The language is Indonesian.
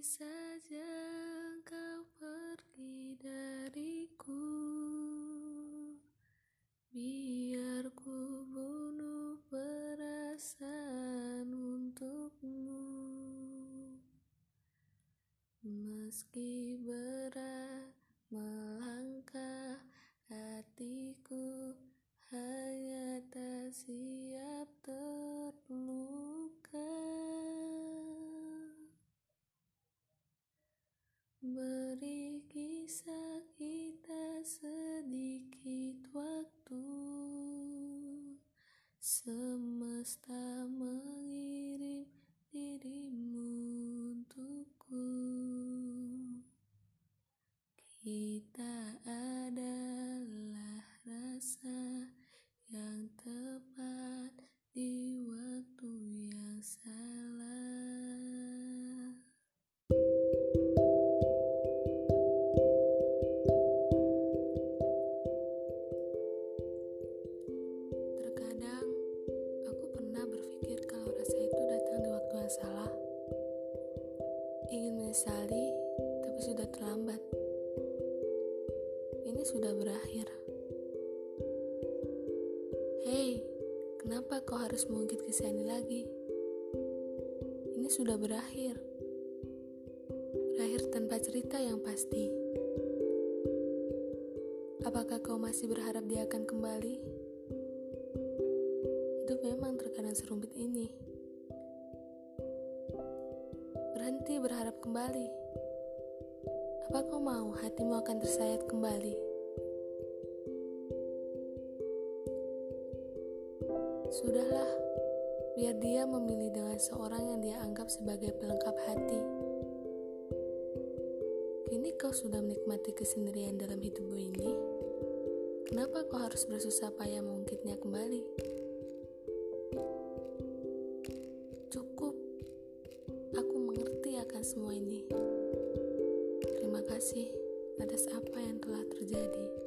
saja kau pergi dariku. Biar ku bunuh perasaan untukmu. Meski berat melangkah Semesta mengirim dirimu untukku. Kita menyesali, tapi sudah terlambat. Ini sudah berakhir. Hei, kenapa kau harus mengungkit kisah ini lagi? Ini sudah berakhir. Berakhir tanpa cerita yang pasti. Apakah kau masih berharap dia akan kembali? Hidup memang terkadang serumit ini. Berhenti berharap kembali. Apa kau mau hatimu akan tersayat kembali? Sudahlah, biar dia memilih dengan seorang yang dia anggap sebagai pelengkap hati. Kini kau sudah menikmati kesendirian dalam hidupmu ini. Kenapa kau harus bersusah payah mengungkitnya kembali? Akan semua ini. Terima kasih atas apa yang telah terjadi.